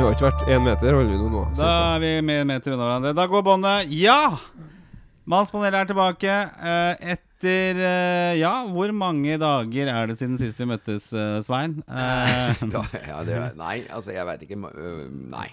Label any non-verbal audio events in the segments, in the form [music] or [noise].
Vi har ikke vært én meter, holder vi nå nå. Da er vi med en meter unna hverandre. Da går båndet. Ja! Mannspanelet er tilbake. eh, etter eh, Ja, hvor mange dager er det siden sist vi møttes, eh, Svein? Eh, [laughs] Da, ja, det, er- nei, altså jeg veit ikke Nei.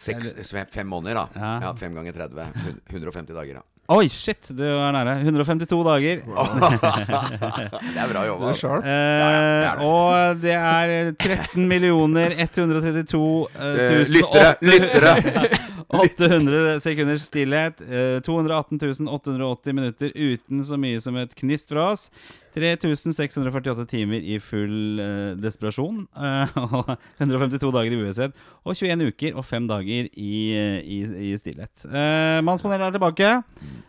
Seks, fem måneder, da. Ja. Ja, Fem ganger 30. 150 dager, da. Oi, shit! Du er nære. 152 dager. [laughs] Det er bra jobba. Altså. Eh, ja, det. og det er 13 millioner 132 eh, Eh, 000 lyttere, lyttere. [laughs] 800 sekunders stillhet. eh, 218 880 minutter uten så mye som et knist fra oss. 3648 timer i full uh, desperasjon. [laughs] Uh, 152 dager i uvisshet. Og 21 uker og 5 dager i, uh, i, i stillhet. Uh, Mannspanelet er tilbake.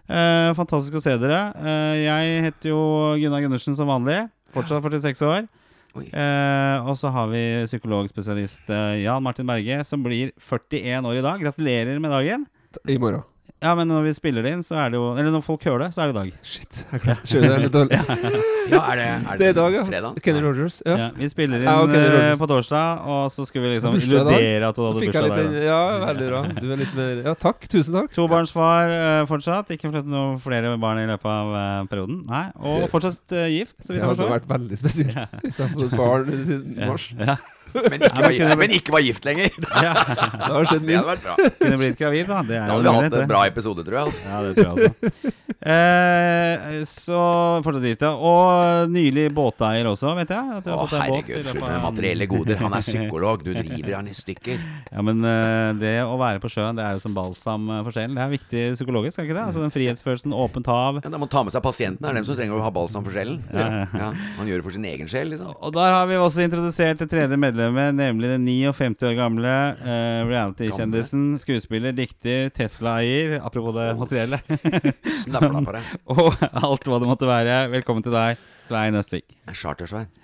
Eh, fantastisk å se dere. Eh, jeg heter jo Gunnar Gundersen som vanlig. Fortsatt 46 år. Eh, og så har vi psykologspesialist eh, Jan Martin Berge, som blir 41 år i dag. Gratulerer med dagen. I morgen. Ja, men når vi spiller det inn, så er det jo Eller når folk hører det, så er det i dag. Shit, jeg glemte Skjønner det er litt dårlig. [laughs] Ja, er det, er Det er dag, ja. fredag? Kenny Rogers. Ja. Ja, vi spiller inn Ja, det eh, på torsdag, og så skulle vi liksom illudere at du hadde bursdag der. Ja, veldig bra. Du er litt mer Ja, takk. Tusen takk. Tobarnsfar uh, fortsatt. Ikke flyttet noen flere barn i løpet av uh, perioden. Nei, Og fortsatt uh, gift, så vidt Det jeg hadde vært veldig spesielt hvis jeg hadde fått barn siden mars. Ja, Men ikke, var, kunne- men ikke var gift lenger. [laughs] ja. Det var Det hadde vært bra. Kunne blitt gravid, da. Det Da hadde vi hatt en bra episode, tror jeg. Altså. Ja, det tror jeg også. Eh, så fortsatt gift, ja. Og nylig båteier også, vet jeg. Å, har fått deg båt herregud. løpet av- materielle goder. Han er psykolog. Du [laughs] driver han i stykker. Ja, men eh, det å være på sjøen, det er jo som balsam eh, for sjelen. Det er viktig psykologisk, er det ikke det? Altså den frihetsfølelsen, åpent hav. Ja, da må man ta med seg pasienten. Det er dem som trenger å ha balsam for sjelen. Ja, ja. Man han gjør det for sin egen sjel, liksom. Og der har vi også introdusert det tredje medlemmet, nemlig den 59 år gamle uh, reality-kjendisen, skuespiller, dikter, Tesla-eier, apropos det materielle, [laughs] Snøvla på det. [laughs] og alt hva det måtte være. Velkommen til deg, Svein Østvik. Chartersvein. [laughs]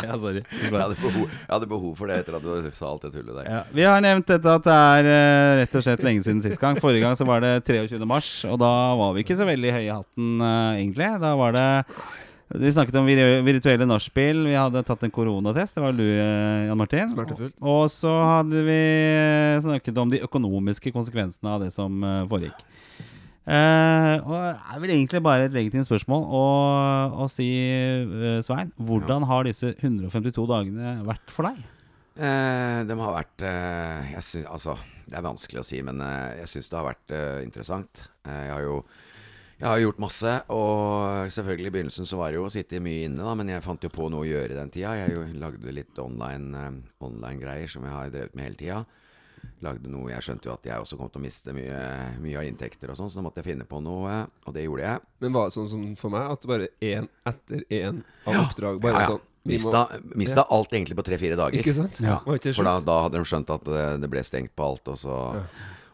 Ja, sorry. Jeg hadde, behov, jeg hadde behov for det etter at du sa alt det tullet der. Ja, vi har nevnt dette at det er uh, rett og slett lenge siden sist gang. Forrige gang så var det 23. mars, og da var vi ikke så veldig høye i hatten, uh, egentlig. Da var det Vi snakket om vir- virtuelle nachspiel. Vi hadde tatt en koronatest. Det var du, eh, Jan Martin. Og så hadde vi eh, snakket om de økonomiske konsekvensene av det som eh, foregikk. Eh, og det er vel egentlig bare et legitimt spørsmål å, å si, Svein, hvordan har disse 152 dagene vært for deg? Eh, de har vært eh, jeg syns, Altså, det er vanskelig å si, men jeg syns det har vært interessant. Jeg har jo jeg har gjort masse, og selvfølgelig i begynnelsen så var det jo å sitte mye inne, da, men jeg fant jo på noe å gjøre i den tida. Jeg jo lagde litt online, uh, online-greier som jeg har drevet med hele tida. Lagde noe, Jeg skjønte jo at jeg også kom til å miste mye, mye av inntekter og sånn, så da måtte jeg finne på noe, og det gjorde jeg. Men var det sånn som for meg, at bare én etter én av oppdrag Bare Ja, ja. sånn Mista, Mista, ja. alt egentlig på tre-fire dager. Ikke sant? Ja. For da, da hadde de skjønt at det, det ble stengt på alt. Og, så, Ja.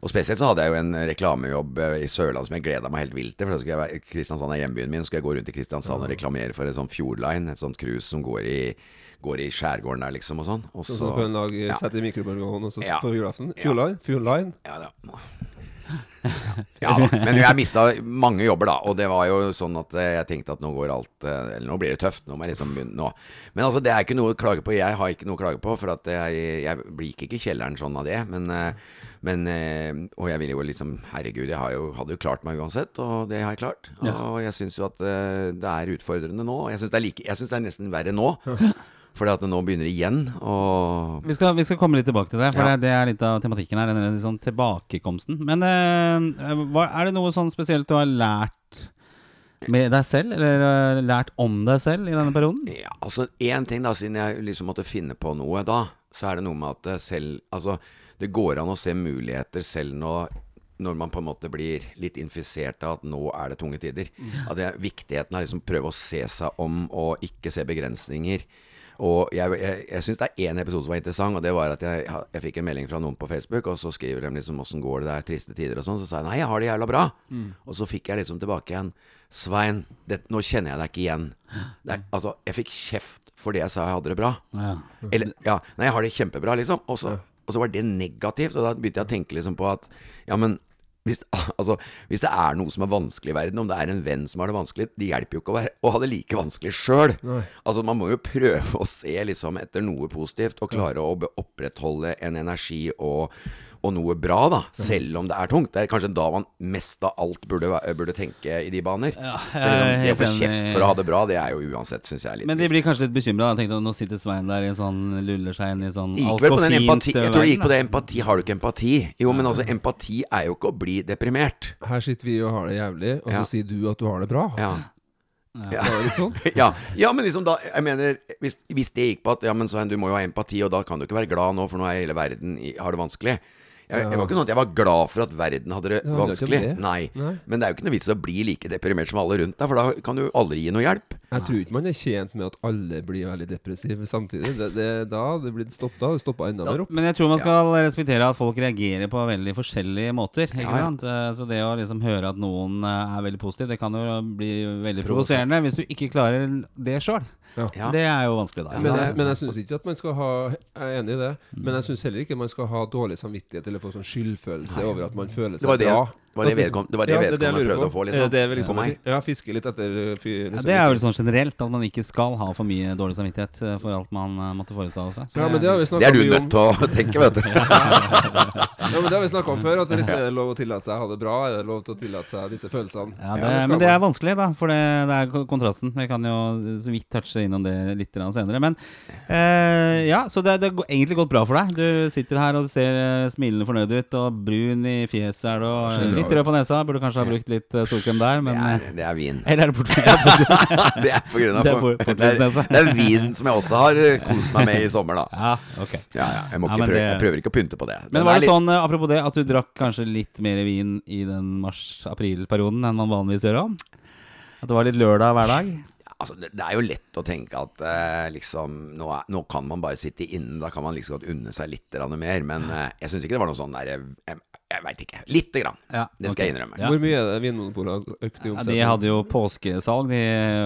Og spesielt så hadde jeg jo en reklamejobb eh, i Sørland som jeg gleda meg helt vilt til. For da skulle jeg Kristiansand er hjembyen min. Så skulle jeg gå rundt i Kristiansand og reklamere for en sånn Fjordline. Et sånt cruise som går i, går i skjærgården der, liksom. Og sånn. Og så, så så på en dag ja. setter i mikrobølgeovnen, og så Ja. på julaften. Ja. Fjordline. Fjordline. Ja da. Ja da. Men jeg mista mange jobber, da. Og det var jo sånn at jeg tenkte at nå går alt eh, Eller nå blir det tøft. Nå må jeg liksom begynne nå. Men altså, det er ikke noe å klage på. Jeg har ikke noe å klage på, for at jeg, jeg blir ikke i kjelleren sånn av det. Men, eh, men eh, Og jeg ville jo liksom Herregud, jeg har jo, hadde jo klart meg uansett, og det har jeg klart. Og jeg syns jo at det er utfordrende nå. Jeg syns det, like- det er nesten verre nå. [laughs] Fordi at det nå begynner igjen. å Vi skal, vi skal komme litt tilbake til det, for Ja. det, det er litt av tematikken her. Denne sånn tilbakekomsten. Men eh, hva, er det noe sånn spesielt du har lært med deg selv, eller eh, lært om deg selv i denne perioden? Ja, altså Én ting, da, siden jeg liksom måtte finne på noe da, så er det noe med at selv Altså, det går an å se muligheter selv når, når man på en måte blir litt infisert av at nå er det tunge tider. At det er viktigheten av liksom prøve å se seg om og ikke se begrensninger. Og jeg, jeg, jeg syns det er én episode som var interessant, og det var at jeg, jeg fikk en melding fra noen på Facebook, og så skriver de liksom 'åssen går det, det er triste tider' og sånn. Så sa jeg 'nei, jeg har det jævla bra'. Og så fikk jeg liksom tilbake igjen 'Svein, det, nå kjenner jeg deg ikke igjen'. Det er, altså, jeg fikk kjeft for det jeg sa jeg hadde det bra. Ja. Eller, ja, nei, jeg har det kjempebra, liksom. Og så, og så var det negativt, og da begynte jeg å tenke liksom på at ja, men hvis, [laughs] altså, hvis det er noe som er vanskelig i verden, om det er en venn som har det vanskelig, det hjelper jo ikke å, være, å ha det like vanskelig sjøl. Altså, man må jo prøve å se liksom etter noe positivt, og klare å opprettholde en energi og, og noe bra, da. Selv om det er tungt. Det er kanskje da man mest av alt burde, burde tenke i de baner. Ja, Så liksom, det å få kjeft for å ha det bra, det er jo uansett, syns jeg litt Men de blir kanskje litt bekymra. Nå sitter Svein der i en sånn luller seg inn i sånn den fint empati, jeg tror det gikk på det empati. Har du ikke empati? Jo, men altså, empati er jo ikke å bli deprimert. Her sitter vi og har det jævlig, og så Ja. sier du at du har det bra. Ja. Det er sånn. [laughs] ja. ja, men liksom da Jeg mener, hvis, hvis det gikk på at Ja, men Svein, du må jo ha empati, og da kan du ikke være glad nå, for nå er hele verden i, har det vanskelig. Jeg, jeg var ikke sånn at jeg var glad for at verden hadde det Ja, det vanskelig. det. Nei. Nei. Men det er jo ikke noe vits å bli like deprimert som alle rundt deg, for da kan du aldri gi noe hjelp. Jeg tror ikke man er tjent med at alle blir veldig depressive samtidig. Det, det, da det blir stopp, da det stoppa enda mer opp. Men jeg tror man skal respektere at folk reagerer på veldig forskjellige måter. Ikke Ja, ja. sant? Eh, Så det å liksom høre at noen eh, er veldig positiv, det kan jo bli veldig provoserende hvis du ikke klarer det sjøl. Ja. Det er jo vanskelig, da. Men jeg, men jeg syns ikke at man skal ha Jeg er enig i det, men jeg syns heller ikke man skal ha dårlig samvittighet eller få sånn skyldfølelse over at man føler Det seg var det, bra. Det, var det, vedkom, det, var det Ja, vedkommende lurer prøvde på. å få, liksom. det vil vi liksom. Ja, fiske litt etter fyr, liksom. Ja, det er vel sånn generelt at man ikke skal ha for mye dårlig samvittighet eh, for alt man eh, måtte forestille seg. Så Ja, men det har vi Det er du nødt til å [laughs] tenke, vet du. [laughs] Ja, men det har vi snakket om før. At det liksom er lov å tillate seg å ha det bra. Er det lov til å tillate seg disse følelsene? Ja, det, men det er vanskelig, da. For det, det er kontrasten. Vi kan jo så vidt touche innom det litt senere. Men eh, ja, så det det har egentlig gått bra for deg. Du sitter her og ser eh, smilende fornøyd ut, og brun i fjeset er du, litt rød på nesa. Burde kanskje ha brukt litt eh, solkrem der, Det er, eh, det er vin. Eller er det bort? [laughs] Det er på grunn av Det er det, er, det er vin som jeg også har eh, kost meg med i sommer, da. [laughs] Ja, ok. Ja, ja, jeg, Ja, men prøve, jeg prøver ikke å pynte på det. Men var det litt- sånn, apropos det, at du drakk kanskje litt mer vin i den mars-april-perioden enn man vanligvis gjør? da? At det var litt lørdag hver dag? Altså, det, det er jo lett å tenke at eh, liksom nå, er, nå kan man bare sitte inne. Da kan man liksom godt unne seg litt mer. Men eh, jeg syns ikke det var noe sånn der Jeg, veit ikke. Lite grann. Ja, Det skal jeg innrømme. Ja. Hvor mye er det Vinmonopolet økt i Ja, omsetning? de hadde jo påskesalg de,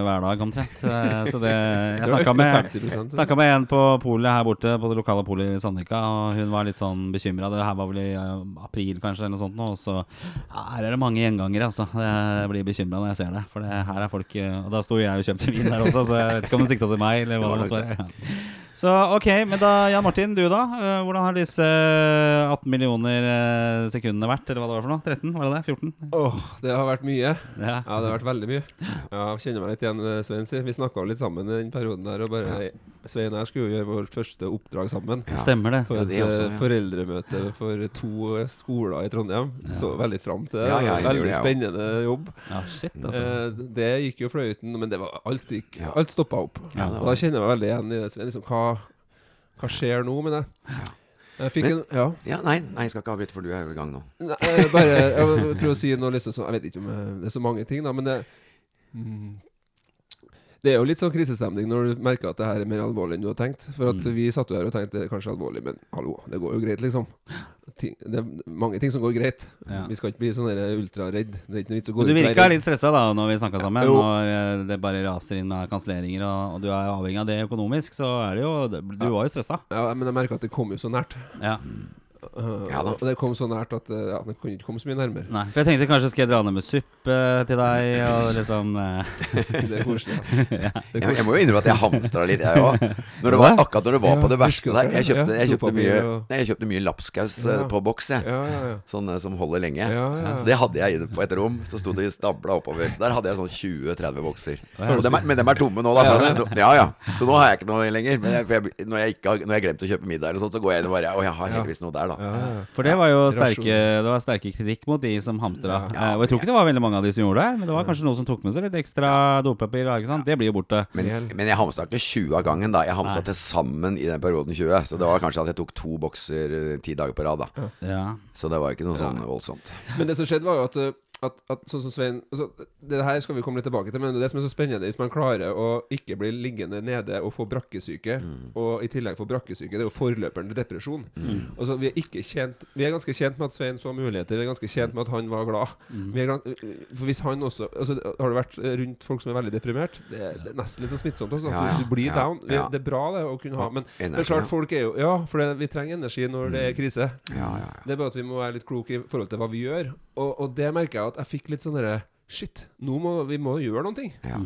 hver dag omtrent. [laughs] eh, Så det Jeg snakka med med, 50%. snakket med en på polet her borte, på det lokale polet i Sandvika, og hun var litt sånn bekymra. Det her var vel i eh, april kanskje, eller noe sånt nå. Og så her er det mange gjengangere, altså. Jeg blir bekymra når jeg ser det. For det, her er folk eh, Og da sto jeg og kjøpte vin der også, så jeg vet ikke om hun sikta til meg, eller hva det måtte være. Ja. Så ok, men da Jan Martin, du da. Eh, Hvordan har disse 18 millioner eh, sekundene vært, eller hva det var for noe? 13? Var det det? 14? Åh, det har vært mye. Ja. Ja, det har vært veldig mye. Ja, kjenner meg litt igjen, eh, Svein. Vi snakka litt sammen i den perioden der. Og bare Svein her skulle jo gjøre vårt første oppdrag sammen. Ja. Stemmer det. Ja, et det også, eh, ja. foreldremøte for to eh, skoler i Trondheim. Så veldig fram til det. Ja, ja, veldig ja. spennende jobb. Ja, shit, altså. Eh, det gikk jo fløyten, men det var alt gikk Alt stoppa opp. Ja, og da kjenner jeg meg veldig igjen i det. Svein. Liksom, hva, hva skjer nå med det? Jeg Men- en Ja. Ja, nei, nei, jeg skal ikke avbryte, for du er jo i gang nå. Nei, bare Jeg vil prøve å si noe liksom Jeg vet ikke om eh, det er så mange ting, da, men det mm, Det er jo litt sånn krisestemning når du merker at det her er mer alvorlig enn du har tenkt. For at Mm. vi satt jo her og tenkte det er kanskje alvorlig, men hallo, det går jo greit, liksom. Ting, det er mange ting som går greit. Ja. Vi skal ikke bli sånn ultraredd. Det er ikke noe vits å gå ut du virka litt stressa da når vi snakka sammen. ja, Når eh, det bare raser inn med kanselleringer, og, og du er avhengig av det økonomisk, så er det jo Du var jo stressa. Ja, men jeg merka at det kom jo så nært. Ja. Uh, Ja da. Og det kom så nært at uh, ja, det kunne ikke komme så mye nærmere. Nei, for jeg tenkte kanskje skal jeg dra ned med suppe til deg, og [laughs] liksom uh... [laughs] Det er koselig. Ja. [laughs] Det er Jeg, jeg må jo innrømme at jeg hamstra litt, jeg òg. Akkurat når det var Ja, på det verste der. Jeg kjøpte, jeg kjøpte, mye, nei, jeg kjøpte mye lapskaus eh, Ja. på boks, jeg. Ja, ja, ja. Sånne som holder lenge. Ja, ja. Så det hadde jeg inne på et rom. Så sto det stabla oppover. Så der hadde jeg sånn 20-30 bokser. Og dem er, men dem er tomme nå, da. At- ja, ja. Så nå har jeg ikke noe lenger. Men jeg, for jeg, når, jeg ikke har, når jeg har glemt å kjøpe middag, eller sånt, så går jeg inn og bare Å, jeg har heldigvis noe der, da. Ja, ja. For det var jo sterke, det var sterke kritikk mot de som hamstra. Ja. Eh, og jeg tror ikke det var veldig mange av de som gjorde det, men det var kanskje noen som tok med seg litt ekstra dopapir. Ikke sant? Det blir jo borte. Men, men jeg hamstra ikke 20 av gangen, da. Jeg hamstra til sammen i den perioden 20. Så det var kanskje at jeg tok to bokser eh, ti dager på rad, da. Ja. Så det var ikke noe sånn voldsomt. Men det som skjedde, var jo at, uh, at, at sånn som Svein altså, Det her skal vi komme litt tilbake til, men det som er så spennende, hvis man klarer å ikke bli liggende nede og få brakkesyke, og i tillegg få brakkesyke, det er jo forløperen til depresjon. Altså, vi, er ikke kjent, vi er ganske kjent med at Svein så muligheter, vi er ganske kjent med at han var glad. Vi er, gans- for hvis han også altså, Har du vært rundt folk som er veldig deprimert? Det er, det er nesten litt så smittsomt. Også, Ja, ja. Du blir Ja, down. Vi. Det er bra det å kunne ha, men Energi, men klart folk er jo Ja, for det, vi trenger energi når det er krise. Ja, ja, ja. Det er bare at vi må være litt kloke i forhold til hva vi gjør. Og, og det merker jeg at jeg fikk litt sånn derre Shit, nå må vi må gjøre noen ting. Ja.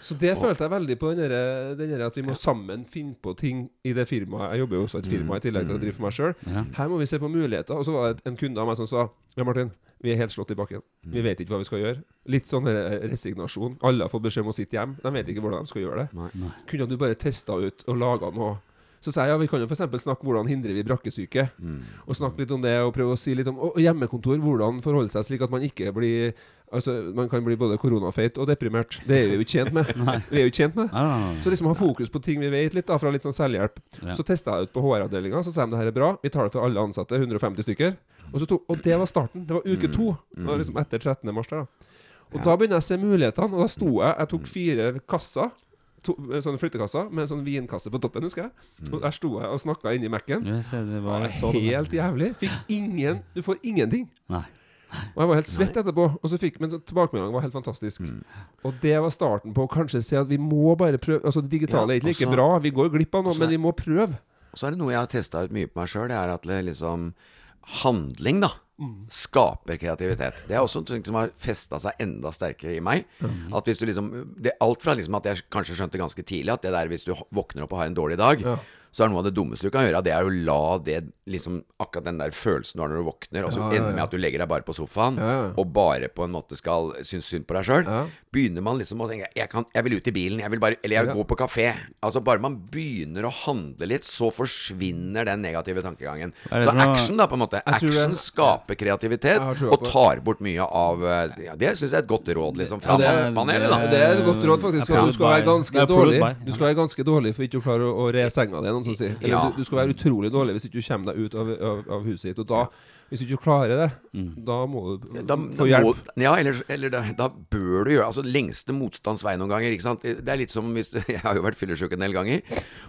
Så det følte jeg veldig på den derre at vi må sammen finne på ting i det firmaet. Jeg jobber jo også i et firma i tillegg til å drive for meg sjøl. Ja. Her må vi se på muligheter. Og så var det en kunde av meg som sa Ja, Martin, vi er helt slått i bakken. Vi vet ikke hva vi skal gjøre. Litt sånn resignasjon. Alle har fått beskjed om å sitte hjemme. De vet ikke hvordan de skal gjøre det. Nei. Kunne du bare testa ut og laga noe? Så sa jeg ja, vi kan jo f.eks. snakke hvordan hindrer vi brakkesyke. Og snakke litt om det, og prøve å si litt om og hjemmekontor. Hvordan forholde seg slik at man ikke blir Altså, man kan bli både koronafeit og deprimert. Det er vi jo ikke tjent med. [laughs] Vi er jo tjent med. Så liksom ha fokus på ting vi vet litt, da, fra litt sånn selvhjelp. Ja. Så testa jeg ut på HR-avdelinga, så sa de det her er bra. Vi tar det for alle ansatte, 150 stykker. Og, så tok, og det var starten. Det var uke to. Det var liksom etter 13. mars der, da. Og da begynner jeg å se mulighetene, og da sto jeg Jeg tok fire kasser. To, sånne flyttekasser med en sånn vinkasse på toppen, husker jeg. Og der sto jeg og snakka inni Mac-en. Var. Helt jævlig. Fikk ingen Du får ingenting. Nei. Og jeg var helt svett etterpå. Og så fikk, men tilbakemeldingen var helt fantastisk. Mm. Og det var starten på å kanskje se at vi må bare prøve Altså Det digitale er ikke like bra. Vi går glipp av noe, men vi må prøve. Så er det noe jeg har testa ut mye på meg sjøl. Det er at det liksom handling, da, skaper kreativitet. Det er også en ting som har festa seg enda sterkere i meg. At hvis du liksom det, Alt fra liksom at jeg kanskje skjønte ganske tidlig at det der hvis du våkner opp og har en dårlig dag, Ja. Så er noe av det dummeste du kan gjøre, det er å la det liksom Akkurat den der følelsen du har når du våkner, og så Ja, ja, ender med at du legger deg bare på sofaen Ja, ja. og bare på en måte skal synes synd på deg sjøl. Ja. Begynner man liksom å tenke jeg, kan, jeg vil ut i bilen, jeg vil bare Eller jeg vil Ja. gå på kafé. Altså Bare man begynner å handle litt, så forsvinner den negative tankegangen. Så noe- action, da, på en måte. Action skaper kreativitet, og tar bort mye av eh, ja, Det syns jeg er et godt råd, liksom, fra Ja, er- mannspanelet, da. Det er et godt råd, faktisk. Jeg du skal være ganske dårlig. Du skal være ganske dårlig for ikke å klare å, å re senga di, noen som sier. Eller Ja. du, du skal være utrolig dårlig hvis ikke du kommer deg ut av, av, av huset ditt. Og da, hvis du ikke klarer det, da må du Da, få hjelp. må, ja, eller, eller da, da bør du gjøre Altså lengste motstands vei noen ganger. Ikke sant? Det er litt som hvis du, [laughs] Jeg har jo vært fyllesyk en del ganger.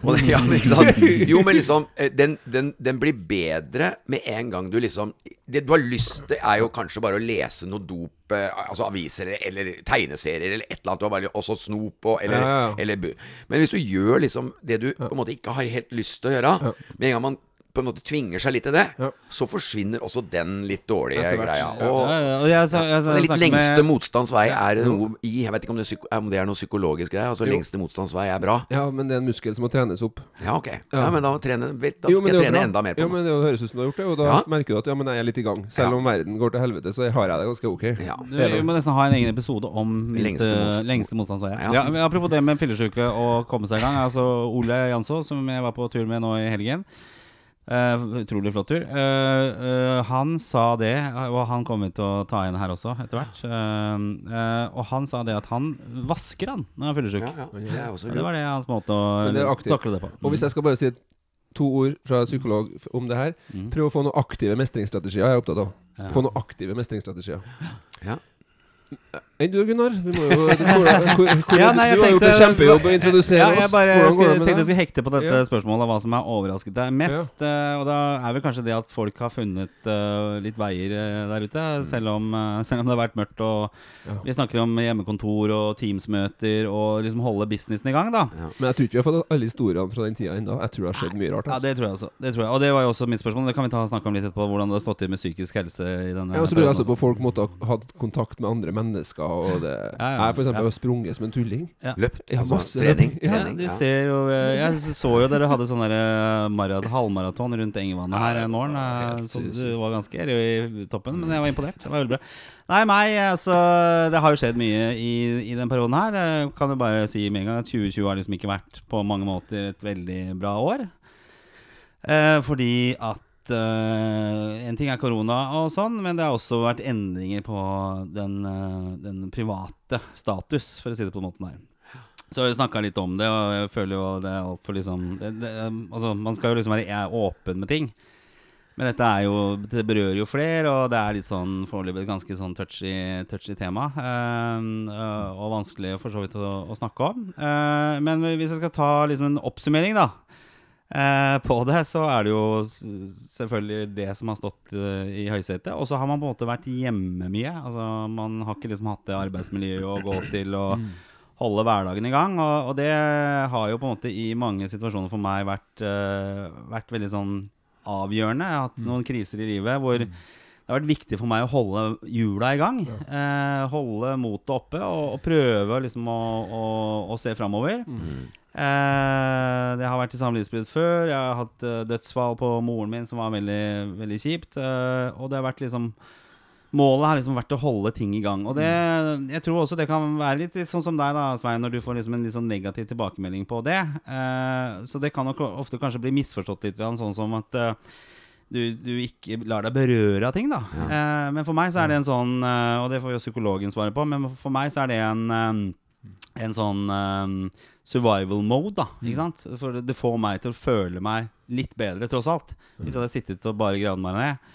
Og det, ja, ikke sant? Jo, men liksom eh, den, den, den blir bedre med en gang du liksom Det du har lyst til, er jo kanskje bare å lese noe dop eh, Altså aviser eller, eller tegneserier eller et eller annet. Du har bare også snop og eller, Ja, ja, ja. eller Men hvis du gjør liksom det du på en måte ikke har helt lyst til å gjøre, med en gang man på en måte tvinger seg litt til det, Ja. så forsvinner også den litt dårlige greia. Og, Ja, ja, jeg, sa- jeg, sa- den litt lengste med- motstands vei er noe i Jeg vet ikke om det, er om det er noe psykologisk greie. Altså Jo. lengste motstands vei er bra. Ja, men det er en muskel som må trenes opp. Ja, ok. Ja, men da, trene, vel, da Jo, skal jeg trene bra. enda mer på Ja, det. men det høres ut som du har gjort det, og da Ja. merker du at ja, men jeg er litt i gang. Selv Ja. om verden går til helvete, så har jeg det ganske ok. Ja. Du, vi må nesten ha en egen episode om minste, Lengste motstand- lengste motstandsvei. Ja. Ja. men apropos det med fyllesyke og komme seg i gang. Altså Ole Janså, som jeg var på tur med nå i helgen. Eh, utrolig flott tur. Uh, uh, han sa det, og han kommer til å ta inn her også etter hvert. Eh, eh, og han sa det at han vasker han når han er fyllesyk. Ja, ja. Det det var det hans måte å det takle det på. Og hvis jeg skal bare si to ord fra psykolog om det her Prøv å få noen aktive mestringsstrategier, jeg er opptatt av. Få noen aktive mestringsstrategier. Ja. Enn du, Gunnar? Vi må jo, du, hvor, [laughs] hvor, hvor, Ja, nei, du har gjort en kjempejobb å introdusere ja, oss. jeg bare Hvordan skulle, tenkte jeg skulle hekte på dette Ja. spørsmålet hva som har overrasket deg mest. eh, og da er vel kanskje det at folk har funnet uh, litt veier eh, der ute. Selv om, uh, selv om det har vært mørkt. Og Ja. Vi snakker om hjemmekontor og Teams-møter og liksom holde businessen i gang. da Men jeg tror ikke vi har fått alle historiene fra den tida ennå. Jeg tror det har skjedd mye rart. Ja, Altså. Det tror jeg også. Det tror jeg. Og det var jo også mitt spørsmål. Det kan vi ta snakke om litt etterpå. Hvordan det har stått til med psykisk helse i denne Ja, og så lurer jeg på folk måtte ha hatt kontakt med andre mennesker. Og det. Ja. Jeg for eksempel Ja. har sprunget som en tulling. Løpt. Ja, Altså, masse trening. trening, du ja. ser jo eh, Jeg så jo dere hadde sånn der halvmaraton rundt Engevannet her en morgen. eh, Så du var ganske Er i toppen, men jeg var imponert. Det var veldig bra. Nei, meg, altså Det har jo skjedd mye i, i den perioden her. Jeg kan jo bare si med en gang at 2020 har liksom ikke vært på mange måter et veldig bra år. Eh, fordi at eh, En ting er korona og sånn, men det har også vært endringer på den, uh, den private status, for å si det på den måten her. Så vi snakka litt om det, og jeg føler jo det er altfor liksom det, det, Altså, man skal jo liksom være åpen med ting. Men dette er jo Det berører jo flere, og det er litt sånn foreløpig et ganske sånn touchy, touchy tema. eh, og vanskelig for så vidt å, å snakke om. Uh, men hvis jeg skal ta liksom en oppsummering, da. Eh, på det så er det jo selvfølgelig det som har stått eh, i høysetet. Og så har man på en måte vært hjemme mye. Altså Man har ikke liksom hatt det arbeidsmiljøet å gå til og holde hverdagen i gang. Og, og det har jo på en måte i mange situasjoner for meg vært, eh, vært veldig sånn avgjørende. Jeg har hatt noen kriser i livet hvor det har vært viktig for meg å holde hjula i gang. Eh, holde motet oppe og, og prøve liksom å, å, å se framover. Eh, det har vært i samlivsbrudd før. Jeg har hatt eh, dødsfall på moren min som var veldig, veldig kjipt. eh, og det har vært liksom Målet har liksom vært å holde ting i gang. Og det, jeg tror også det kan være litt sånn som deg, da, Svein, når du får liksom en litt sånn negativ tilbakemelding på det. Eh, så det kan nok ofte kanskje bli misforstått litt, sånn som at eh, du, du ikke lar deg berøre av ting, da. Eh, men for meg så er det en sånn eh, Og det får jo psykologen svare på, men for meg så er det en eh, en sånn um, survival mode, da. Ikke sant? For det, får meg til å føle meg litt bedre, tross alt. Hvis jeg hadde sittet og bare gravd meg ned,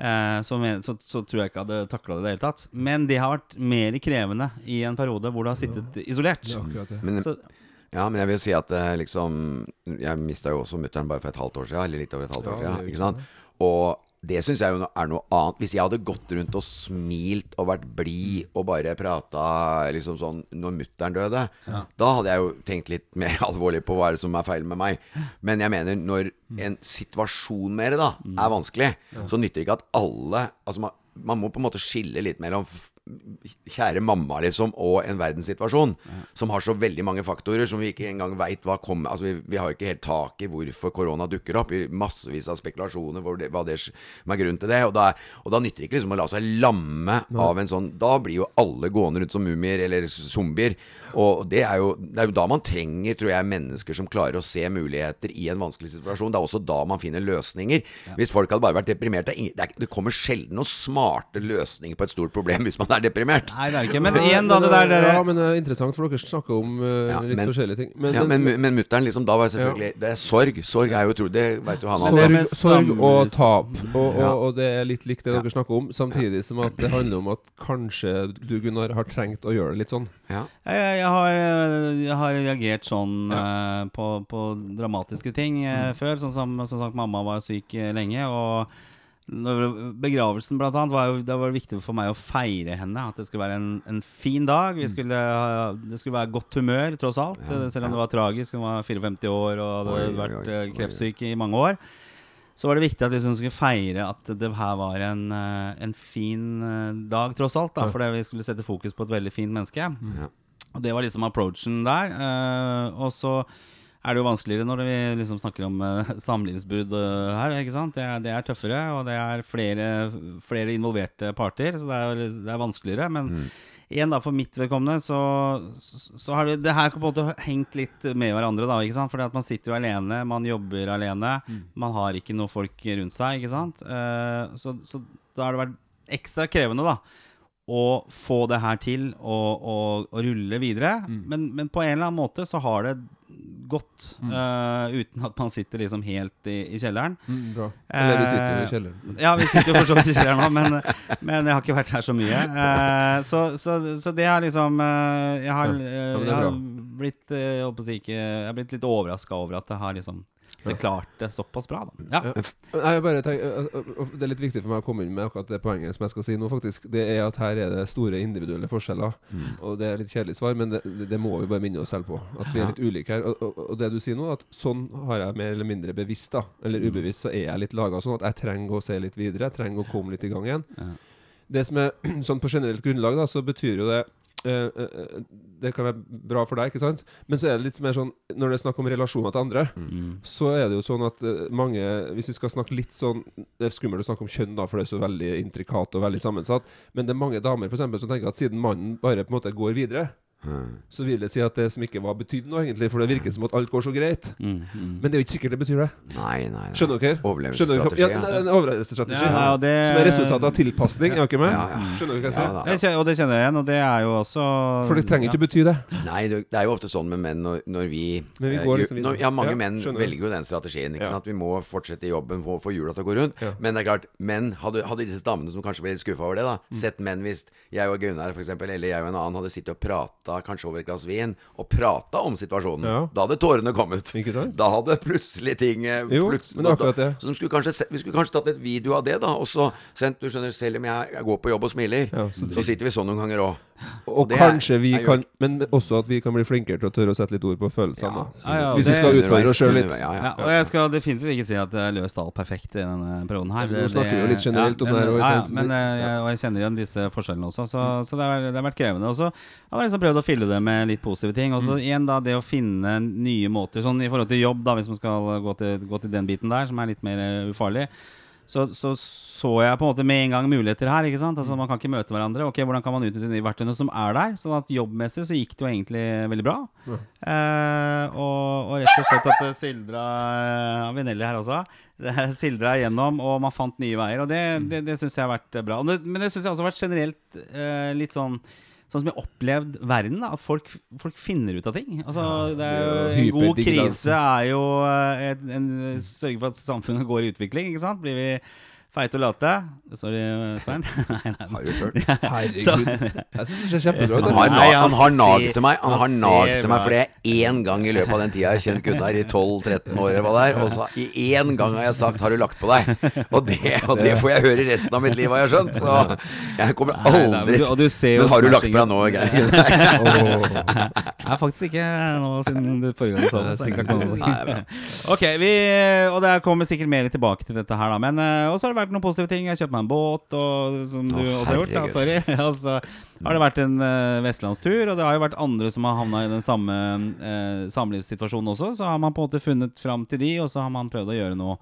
eh, så, så, så tror jeg ikke jeg hadde takla det i det hele tatt. Men det har vært mer krevende i en periode hvor du har sittet isolert. Er akkurat det. Men, Så, ja, men jeg vil si at eh, liksom Jeg mista jo også mutter'n bare for et halvt år siden, eller litt over et halvt år Ja, siden. Ikke sant? Og det syns jeg jo er noe annet. Hvis jeg hadde gått rundt og smilt og vært blid og bare prata liksom sånn når mutter'n døde, da hadde jeg jo tenkt litt mer [laughs] alvorlig på hva er det som er feil med meg. Men jeg mener, når en situasjon med det da er vanskelig, så nytter det ikke at alle Altså man, man må på en måte skille litt mellom kjære mamma, liksom, og en verdenssituasjon som har så veldig mange faktorer som vi ikke engang veit hva kommer Altså, vi, vi har ikke helt tak i hvorfor korona dukker opp. Massevis av spekulasjoner hvor det, hva det som er grunnen til det. Og da, og da nytter det ikke liksom å la seg lamme av en sånn Da blir jo alle gående rundt som mumier eller zombier. Og det er, jo, det er jo da man trenger, tror jeg, mennesker som klarer å se muligheter i en vanskelig situasjon. Det er også da man finner løsninger. Hvis folk hadde bare vært deprimerte det, det kommer sjelden noen smarte løsninger på et stort problem hvis man er deprimert. nei, det er ikke. Men igjen, da, det der dere Ja, men det er interessant, for dere snakker om uh, Ja, litt men- forskjellige ting. Men, ja, men, men mutter'n liksom, da var jeg selvfølgelig Det er sorg. Sorg er jo utrolig Det veit jo han Men sorg, sorg og tap. Og, og, og det er litt likt det dere snakker om, samtidig som at det handler om at kanskje du, Gunnar, har trengt å gjøre det litt sånn. Ja. Jeg, jeg, har, eh, jeg har reagert sånn uh, på, på dramatiske ting eh, før. Sånn som, som sagt, mamma var syk eh, lenge. Og begravelsen blant annet var jo, det var viktig for meg å feire henne. At det skulle være en, en fin dag. Vi skulle, det skulle være godt humør, tross alt. Ja, Selv om det var tragisk. Hun var 54 år og hadde Oi, vært oi, oi. kreftsyk i mange år. Så var det viktig at vi liksom skulle feire at det her var en, eh, en fin eh, dag, tross alt. da Fordi vi skulle sette fokus på et veldig fint menneske. Ja. Og det var liksom approachen der. eh, og så er det jo vanskeligere når vi liksom snakker om eh, [laughs] samlivsbrudd eh, her. ikke sant? Det er, det er tøffere, og det er flere, flere involverte parter, så det er, det er vanskeligere. Men igjen, da, for mitt vedkommende, så, så, så har det, det her på en måte hengt litt med hverandre. da, ikke sant? Fordi at man sitter jo alene, man jobber alene. Man har ikke noen folk rundt seg, ikke sant. Eh, så, så da har det vært ekstra krevende, da å få det her til og, og, og rulle videre. Men, men på en eller annen måte så har det gått eh, uten at man sitter liksom helt i, i kjelleren. bra. Eller vi sitter i Eh, kjelleren. Ja, vi sitter jo for så vidt i [laughs] kjelleren nå, men, men jeg har ikke vært her så mye. Uh, så, så, så det er liksom eh, Jeg har, Ja. eh, jeg har blitt, eh, jeg si jeg har blitt litt overraska over at det har liksom det klarte såpass bra. Da. Ja. Ja. Jeg bare tenker, øh, øh, øh, Det er litt viktig for meg å komme inn med akkurat det poenget som jeg skal si nå, faktisk. Det er at her er det store individuelle forskjeller. Og det er litt kjedelig svar, men det, det må vi bare minne oss selv på. At vi er litt ulike her. Og, og, og det du sier nå, at sånn har jeg mer eller mindre bevisst, da. Eller ubevisst, så er jeg litt laga sånn at jeg trenger å se litt videre. Jeg trenger å komme litt i gang igjen. Ja. Det som er [clears throat] sånn på generelt grunnlag, da, så betyr jo det eh, eh, Det kan være bra for deg, ikke sant? Men så er det litt mer sånn når det er snakk om relasjoner til andre, Mm. så er det jo sånn at eh, mange Hvis vi skal snakke litt sånn Det er skummelt å snakke om kjønn, da, for det er så veldig intrikat og veldig sammensatt. Men det er mange damer for eksempel, som tenker at siden mannen bare på en måte går videre, så vil det si at det som ikke var betydde noe, egentlig. For det virker som at alt går så greit. Mm, mm. Men det er jo ikke sikkert det betyr det. Nei, nei, nei. Skjønner dere? Overlevelsesstrategi, ja. En overlevelsesstrategi. Ja, ja, det- Som er resultatet av tilpasning. Ja, dere med? Ja, ja. Skjønner dere hva jeg sier? Jeg kjenner, og det kjenner jeg igjen, og det er jo også For det trenger ikke bety det. Nei, det er jo ofte sånn med menn når, når vi, Men vi eh, går liksom når, Ja, mange Ja, menn velger jo den strategien. Ikke Ja. sant? Vi må fortsette i jobben, få, få hjula til å gå rundt. Ja. Men det er klart, menn hadde, hadde disse damene som kanskje ble litt skuffa over det, da Mm. sett menn hvis jeg og Gunnar for eksempel, eller jeg og en annen hadde sittet og prata kanskje over et glass vin, og prata om situasjonen, Ja. da hadde tårene kommet. Da hadde plutselig ting eh, Jo, plutselig- men akkurat det. Så de skulle kanskje, vi skulle kanskje tatt et video av det, da, og så sendt Du skjønner, selv om jeg, jeg går på jobb og smiler, Ja, så så, sitter vi sånn noen ganger òg. Og, kanskje vi er kan Men også at vi kan bli flinkere til å tørre å sette litt ord på følelsene. Ja, ja, Hvis vi skal utfordre oss sjøl litt. Ja, ja. Ja, og jeg skal definitivt ikke si at jeg løste alt perfekt i denne perioden her. Du nå snakker vi jo litt generelt om det her, og ja, ja, men eh, jeg, og jeg kjenner igjen disse forskjellene også, så, så det, har, det har vært krevende. Og så har jeg liksom prøvd å fylle det med litt positive ting. Og så igjen da det å finne nye måter, sånn i forhold til jobb, da, hvis man skal gå til, gå til den biten der, som er litt mer ufarlig. ufarlig. Så, så så jeg på en måte med en gang muligheter her. ikke sant? Altså Man kan ikke møte hverandre. Ok, Hvordan kan man utnytte de verktøyene som er der? Sånn at jobbmessig så gikk det jo egentlig veldig bra. Eh, og, og rett og slett at det sildra ja, Vinelli her også. Det sildra igjennom, og man fant nye veier. Og det, det, det syns jeg har vært bra. Men det syns jeg også har vært generelt eh, litt sånn Sånn som jeg opplevd verden, da, at folk, folk finner ut av ting. Altså, det er jo, det er jo en god krise er jo eh, en, en, sørge for at samfunnet går i utvikling. Ikke sant? Blir vi feite og late Sorry, Svein. [laughs] nei, nei. Har du hørt? [laughs] Herregud. Jeg syns det ser kjempebra ut. Han har, han han har naget til meg Han har naget til meg bra. For det er én gang i løpet av den tida jeg har kjent Gunnar, i 12-13 år eller hva det er, og så i én gang har jeg sagt 'har du lagt på deg'? Og det, og det får jeg høre resten av mitt liv, har jeg skjønt. Så jeg kommer aldri jo Men har du lagt på deg nå, Geir? Nei, [laughs] faktisk ikke nå siden du forrige gang sa det. så jeg noe. Nei. Ok, vi, og det kommer sikkert mer tilbake til dette her, da. Men uh, også har det vært noen positive ting. Jeg har kjøpt meg en båt, og, som du Å, også har gjort. Da, sorry. [laughs] og så har det vært en uh, vestlandstur, og det har jo vært andre som har havna i den samme uh, samlivssituasjonen også. Så har man på en måte funnet fram til de, og så har man prøvd å gjøre noe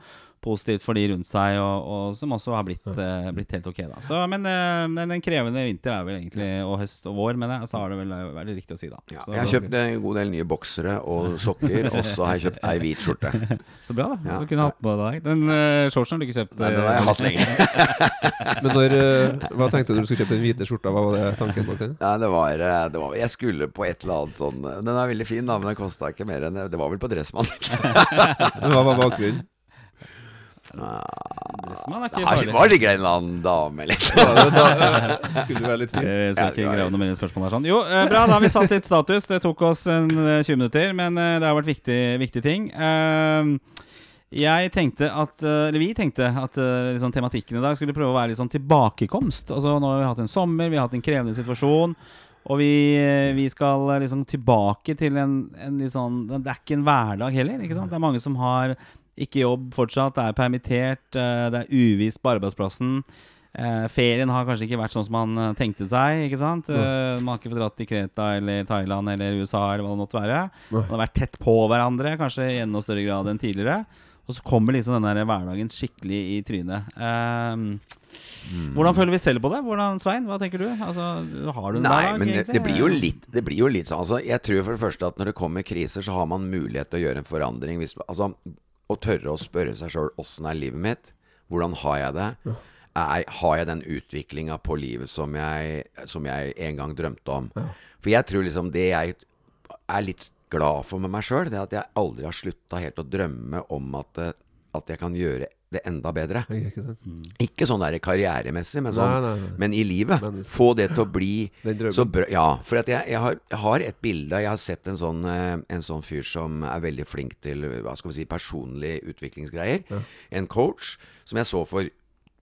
positivt for de rundt seg, og, og som også har blitt, uh, blitt helt ok. da så, Men uh, men en krevende vinter er vel egentlig, og høst og vår, men jeg, så har det vel vært riktig å si, da. Ja, så, jeg har kjøpt en god del nye boksere og sokker, [laughs] og så har jeg kjøpt ei hvit skjorte. [laughs] Så bra, da. Ja. Du kunne hatt på deg den uh, shortsen har du ikke kjøpt. den har jeg hatt lenge. [laughs] Men når, eh, hva tenkte du når du skulle kjøpe den hvite skjorta? Hva var det tanken bak den? Ja, det var, eh, det var Jeg skulle på et eller annet sånn Den er veldig fin, da, men den kosta ikke mer enn Det var vel på Dressmann. Hva var bakgrunnen? Dressmann er ikke farlig. var det en eller annen dame eller [laughs] skulle være litt fin. [laughs] Jeg skal ikke grave noe mer i spørsmålet. sånn. Jo, eh, bra, da har vi satt litt status. Det tok oss en eh, 20 minutter, men eh, det har vært viktige viktig ting. Jeg tenkte at Eller vi tenkte at liksom, tematikken i dag skulle prøve å være litt sånn tilbakekomst. Altså Nå har vi hatt en sommer, vi har hatt en krevende situasjon. Og vi, vi skal liksom tilbake til en, en litt sånn Det er ikke en hverdag heller. Ikke sant? Det er mange som har ikke jobb fortsatt, er permittert, eh, det er uvisst på arbeidsplassen. Eh, ferien har kanskje ikke vært sånn som man eh, tenkte seg. Ikke sant? Eh, man har ikke fått dratt til Kreta eller Thailand eller USA eller hva det måtte være. Man har vært tett på hverandre, kanskje i enda større grad enn tidligere. Og så kommer liksom den der hverdagen skikkelig i trynet. Eh, Hvordan føler vi selv på det? Hvordan, Svein, hva tenker du? Altså, har du en Nei, hverdag, men det, det blir jo litt Det blir jo litt sånn altså, Jeg tror for det første at når det kommer kriser, så har man mulighet til å gjøre en forandring. Hvis, altså, å tørre å spørre seg sjøl åssen er livet mitt? Hvordan har jeg det? Er, har jeg den utviklinga på livet som jeg, som jeg en gang drømte om? For jeg tror liksom det jeg er litt glad for med meg sjøl, det er at jeg aldri har slutta helt å drømme om at, eh, at jeg kan gjøre det enda bedre. Ikke sant? Ikke sånn der karrieremessig, men, sånn, Nei, nei, nei. men i livet. Menneske. Få det til å bli [laughs] så bra. Ja, for at jeg, jeg, har, jeg har et bilde Jeg har sett en sånn, eh, en sånn fyr som er veldig flink til hva skal vi si, personlige utviklingsgreier. En coach som jeg så for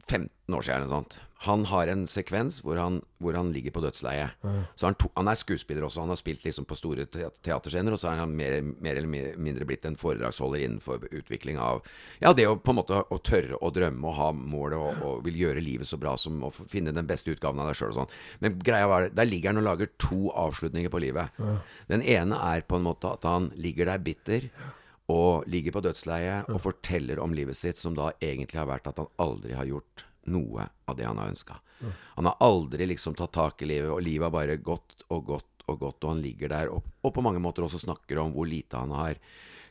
15 år siden eller noe sånt. Han har en sekvens hvor han, hvor han ligger på dødsleiet. Så han, to, han er skuespiller også. Han har spilt liksom på store teaterscener, og så er han mer, mer eller mindre blitt en foredragsholder innenfor utvikling av Ja, det å på en måte å tørre å drømme og ha målet og, og vil gjøre livet så bra som å finne den beste utgaven av deg sjøl og sånn. Men greia var Der ligger han og lager to avslutninger på livet. Den ene er på en måte at han ligger der bitter og ligger på dødsleiet og forteller om livet sitt, som da egentlig har vært at han aldri har gjort noe av det han har ønska. Han har aldri liksom tatt tak i livet, og livet har bare gått og gått og gått, og han ligger der og, og på mange måter også snakker om hvor lite han har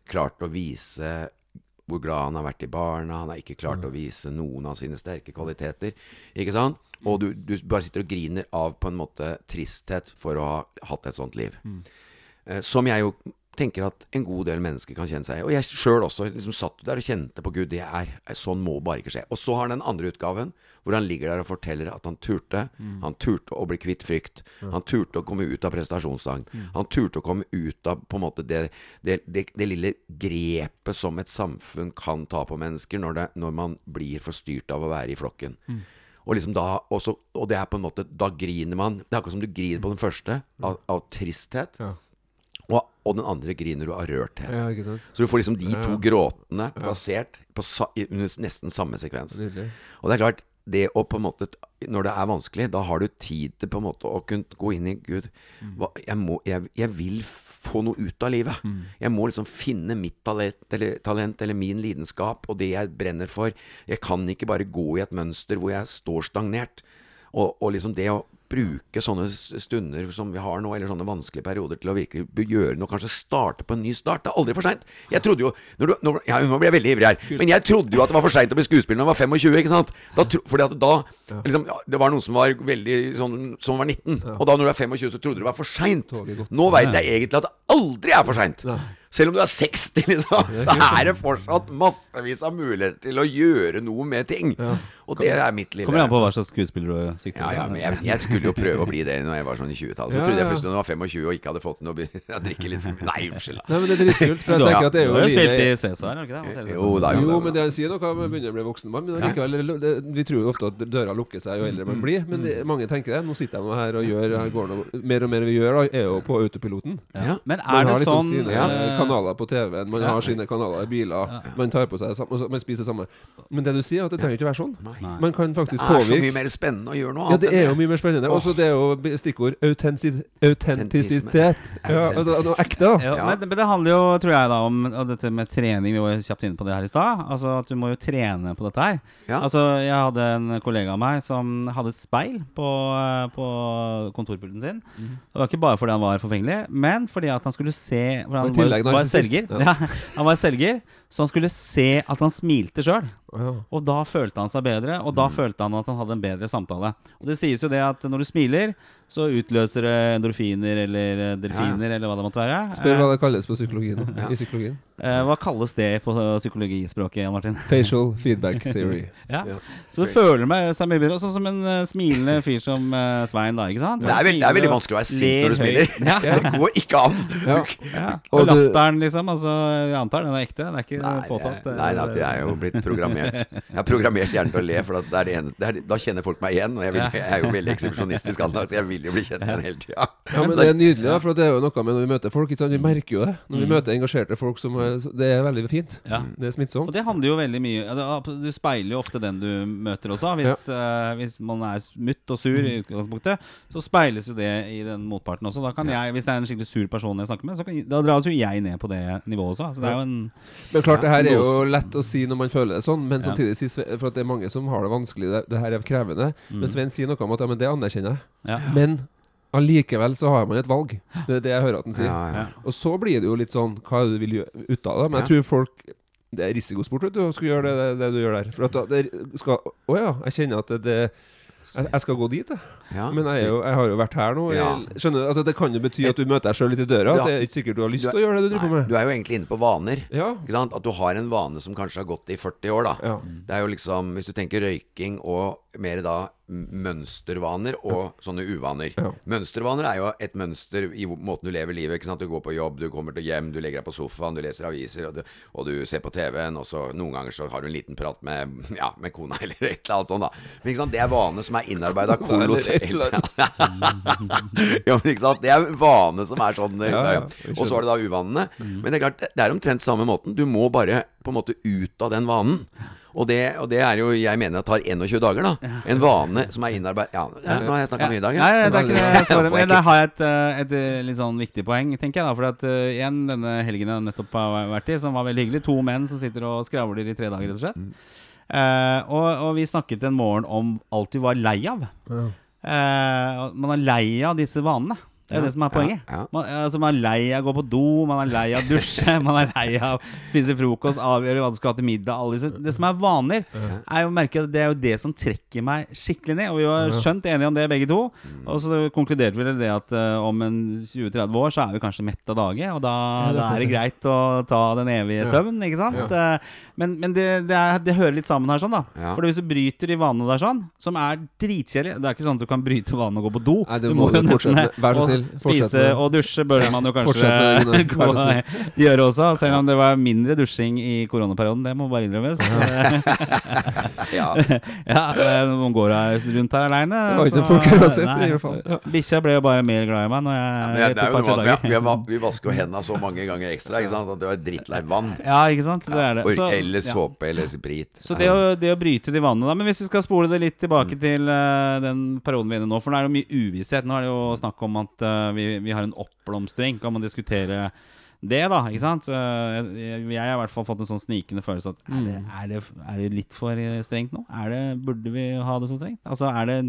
klart å vise hvor glad han har vært i barna. Han har ikke klart å vise noen av sine sterke kvaliteter. Ikke sant? Og du, du bare sitter og griner av på en måte tristhet for å ha hatt et sånt liv. Eh, Som jeg jo tenker at en god del mennesker kan kjenne seg. Og jeg sjøl også liksom satt der og kjente på Gud, det er sånn må bare ikke skje. Og så har han den andre utgaven, hvor han ligger der og forteller at han turte. Han turte å bli kvitt frykt. Han turte å komme ut av prestasjonsangst. Han turte å komme ut av på en måte det, det, det, det lille grepet som et samfunn kan ta på mennesker når, det, når man blir for styrt av å være i flokken. Og liksom da og, så, og det er på en måte Da griner man. Det er akkurat som du griner på den første av, av tristhet. Ja. Og, og den andre griner du av rørthet. Ja. Så du får liksom de to gråtene plassert på sa, nesten samme sekvens. Nydelig. Og det er klart, det å på en måte Når det er vanskelig, da har du tid til på en måte å kunne gå inn i Gud. Hva, jeg, må, jeg, jeg vil få noe ut av livet. Jeg må liksom finne mitt talent eller, talent eller min lidenskap og det jeg brenner for. Jeg kan ikke bare gå i et mønster hvor jeg står stagnert. Og, og liksom det å bruke sånne stunder som vi har nå, eller sånne vanskelige perioder, til å virkelig gjøre noe, kanskje starte på en ny start. Det er aldri for seint. Jeg trodde jo når du, når, ja, Nå blir jeg veldig ivrig her, men jeg trodde jo at det var for seint å bli skuespiller når jeg var 25, ikke sant? Da, fordi at da liksom, ja, Det var noen som var veldig sånn Som var 19, og da når du er 25, så trodde du det var for seint. Nå veit jeg egentlig at det aldri er for seint. Selv om du er 60, liksom, så er det fortsatt massevis av muligheter til å gjøre noe med ting. Og det er mitt lille Kommer an på hva slags skuespiller du sikter ja, ja, men jeg, jeg skulle jo prøve å bli det når jeg var sånn i 20-tallet. Så Ja, trodde jeg plutselig når jeg var 25 og ikke hadde fått noe [laughs] å drikke litt for mye. Nei, unnskyld. Nei, men det er dritkult. For jeg Du tenker at det er du jo har jo spilt i Cæsar, har du ikke det? Jo, da, Jo, men det sier noe om å begynne å bli voksen mann. Men likevel, det, vi tror jo ofte at døra lukker seg jo eldre man blir. Men det, mange tenker det. Nå sitter jeg nå her og gjør går noe, Mer og mer vi gjør, da, er jo på autopiloten. Ja. Men er det liksom sånn sine eh, kanaler på TV-en, man har sine kanaler i biler, man tar på seg det samme, Man spiser samme. Men det du sier, er at det trenger ikke være sånn. Nei. Man kan Det er er så mye mer spennende å gjøre noe Ja, det er jo mye mer spennende. Åh. Også det er jo stikkord autentisitet. Ja, altså noe ekte, da. Ja, Ja. Men, men det handler jo, tror jeg, da om dette med trening. Vi var jo kjapt inne på det her i stad. Altså at du må jo trene på dette her. Ja. Altså Jeg hadde en kollega av meg som hadde et speil på, på kontorpulten sin. Mm. Det var ikke bare fordi han var forfengelig, men fordi at han skulle se For han i tillegg var, var selger. Ja. [laughs] Ja. han var selger, så han skulle se at han smilte sjøl. Og da følte han seg bedre, og da følte han at han hadde en bedre samtale. Og det sies jo det at når du smiler, så utløser det endorfiner eller delfiner delfiner eller hva det måtte være. Spør hva det kalles på psykologien. [laughs] Ja. I psykologien. Eh, hva kalles det på psykologispråket, Jan Martin? Facial feedback [laughs] theory. Ja. Ja. Så du føler meg seg mye bedre. Sånn som en eh, smilende fyr som eh, Svein, da. ikke sant? Det er, veld, det er veldig vanskelig å være sint når du smiler. Ja. [laughs] Det går ikke an. Ja. Ja. Og latteren, liksom. Altså, jeg antar den er ekte. Den er ikke Nei, påtatt. nei, nei, det er jo blitt programmert. Jeg har programmert hjernen til å le, for det er det eneste, det er, da kjenner folk meg igjen. Og jeg, vil, jeg er jo veldig eksepsjonistisk anlagt, så jeg vil jo bli kjent den hele tida. Ja, men Det er nydelig, da, for det er jo noe med når vi møter folk. Ikke sant? Vi merker jo det. Når vi Mm. møter engasjerte folk som er, Det er veldig fint. Ja. Det er smittsomt. Og det handler jo veldig mye Du speiler jo ofte den du møter også. Hvis, uh, hvis man er mutt og sur Mm. i utgangspunktet, så speiles jo det i den motparten også. Da kan jeg, Hvis det er en skikkelig sur person jeg snakker med, så kan, da dras jo jeg ned på det nivået også. Så det er jo en Men klart, det her er jo lett å si når man føler det sånn, men samtidig si For at det er mange som har det vanskelig. Det, det her er krevende. Men Svein sier noe om at ja, men det anerkjenner jeg. Ja. Men allikevel så har man et valg. Det er det jeg hører at han sier. Ja, ja. Og så blir det jo litt sånn Hva er det du vil gjøre ut av det? Men jeg tror folk Det er risikosport, vet du, å skulle gjøre det, det, det du gjør der. For at det skal Å ja, jeg kjenner at det, det jeg, jeg skal gå dit, jeg. Ja, Men jeg, jo, jeg har jo vært her nå. Jeg, skjønner? Altså, det kan jo bety at du møter deg sjøl litt i døra. At det er ikke sikkert du har lyst til å gjøre det du driver med. du er jo egentlig inne på vaner. Ja. Ikke sant? At du har en vane som kanskje har gått i 40 år, da. Det er jo liksom Hvis du tenker røyking og mer da mønstervaner og sånne uvaner. Ja. Mønstervaner er jo et mønster i måten du lever livet. Du går på jobb, du kommer til hjem, du legger deg på sofaen, du leser aviser, og du, og du ser på TV-en, og så noen ganger så har du en liten prat med, [laughs] ja, med kona eller et eller annet sånt, da. Men det er vaner som er innarbeida [laughs] kolossalt. [laughs] ja, men ikke sant? Det er vane som er sånn. Ja, ja, Og så er det da uvanene. Men det er klart, det er omtrent samme måten. Du må bare på en måte ut av den vanen. Og det, og det er jo, jeg mener det tar 21 dager, da. En vane som er innarbeidet Ja, nå har jeg snakka mye i dag. Nei, det er ikke det jeg. Men der har jeg et, eh, et eh, litt sånn viktig poeng, tenker jeg. da For at eh, igjen, denne helgen jeg nettopp har vært i, som var veldig hyggelig. To menn som sitter og skravler i tre dager, rett og slett. Eh, og, og vi snakket en morgen om alt vi var lei av. Ja. Eh, man er lei av disse vanene. Det er det som er poenget. Man, altså, man er lei av å gå på do, man er lei av å dusje, [laughs] man er lei av å spise frokost, avgjøre hva du skal ha til middag. Det som er vaner, er jo merke det er jo det som trekker meg skikkelig ned. Og vi var skjønt enige om det, begge to. Mm. Og så konkluderte vi det at uh, om en 20-30 år så er vi kanskje mett av dage, og da, da er det greit å ta den evige søvn, ikke sant? Eh, Men, men det, det, er, det hører litt sammen her, sånn, da. Ja. For hvis du bryter de vanene der sånn, som er dritkjedelige Det er ikke sånn at du kan bryte vanene og gå på do. Nei, det må du jo med. Vær så snill. Spise og dusje bør man jo [laughs] kanskje gå- gjøre også, selv om det var mindre dusjing i koronaperioden. Det må bare innrømmes. Ja. [laughs] ja, man går jeg rundt her aleine. Ja. Bikkja ble jo bare mer glad i meg når jeg Men det, det er jo noe par-tre med at vi, dager. vi, vasker jo hendene så mange ganger ekstra ikke sant? at det var drittlei vann. Ja, ikke sant? Det er det. Så- eller ja. såpe eller sprit. Så det å, det å bryte de vannene da Men hvis vi skal spole det litt Mm. tilbake til uh, den perioden vi er inne i nå, for nå er det jo mye uvisshet. Nå er det jo snakk om at eh, vi, vi har en oppblomstring. Kan man diskutere det, da? Ikke sant? Eh, jeg, jeg har i hvert fall fått en sånn snikende følelse at er, det, er, det, er det litt for eh, strengt nå? Er det, burde vi ha det så strengt? Altså, er det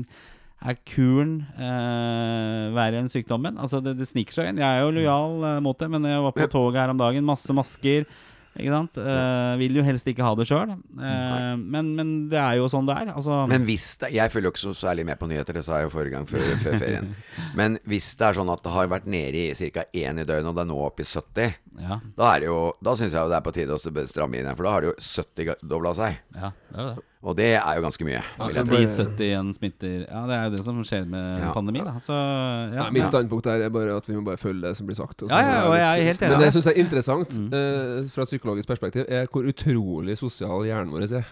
er kuren eh, verre enn sykdommen? Altså, det, det sniker seg inn. Jeg er jo lojal eh, mot det, men jeg var på toget her om dagen. Masse masker. Ikke sant? Uh, vil jo helst ikke ha det sjøl. men, men det er jo sånn det er. Altså, Men hvis det, Jeg følger jo ikke så særlig med på nyheter, det sa jeg jo forrige gang før, før ferien. [laughs] Men hvis det er sånn at det har vært nede i ca. én i døgnet, og det er nå oppe i 70, ja, da er det jo Da syns jeg jo det er på tide å stramme inn igjen, for da har det jo 70-dobla seg. ja, det er det. Og det er jo ganske mye. Altså, Så blir 71 smitter Ja, det er jo det som skjer med Ja. pandemi, da. Så ja. Nei, mitt standpunkt er bare at vi må bare følge det som blir sagt. og Ja, ja, og jeg er helt enig Men det jeg syns er interessant eh, fra et psykologisk perspektiv, er hvor utrolig sosial hjernen vår er.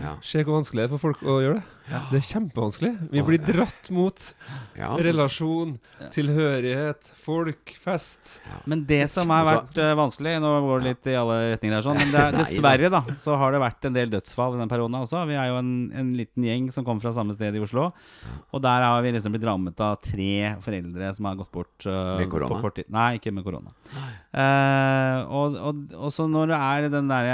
Ja. Se hvor vanskelig det er for folk å gjøre det. Det er kjempevanskelig. Vi blir dratt mot relasjon, tilhørighet, folk, fest. Men det som har vært eh, vanskelig Nå går det litt i alle retninger her, sånn, men det er, [laughs] dessverre da så har det vært en del dødsfall i den perioden også. Vi er jo en, en liten gjeng som kommer fra samme sted i Oslo. Og der har vi liksom blitt rammet av tre foreldre som har gått bort. uh, Med korona? på kort tid. Nei, ikke med korona. Uh, og, og, og så når du er den der,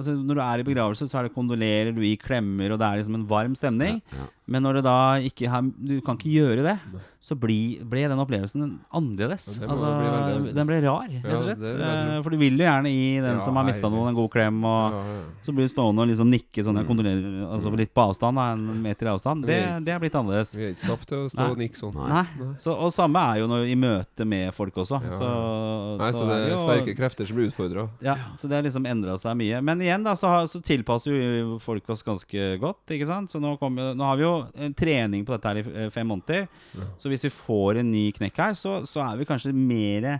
altså Når du er i begravelse, så er det kondolerer, du gir klemmer, og det er liksom en varm stemning. Ja. Men når du da ikke har, du kan ikke gjøre det, så bli, ble den opplevelsen annerledes. Ja, altså, annerledes. den ble rar, rett og slett. tro. Eh, For du vil jo gjerne gi den Ja, som har mista noe noen, en god klem. Og Ja, ja. så blir du stående og liksom nikke sånn mm. altså litt på avstand, en meter i avstand. Det, det er blitt annerledes. Vi er ikke skapt til å stå Nei. og nikke sånn. Nei. Så, og samme er jo når, i møte med folk også. Ja. Så, Nei, så det er jo- sterke krefter som blir utfordra. ja, så det har liksom endra seg mye. Men igjen da, så, så tilpasser jo folk oss ganske godt. Ikke sant? Så nå, kom, nå har vi jo trening på dette her i eh, fem måneder. Så hvis vi får en ny knekk her, så, så er vi kanskje mer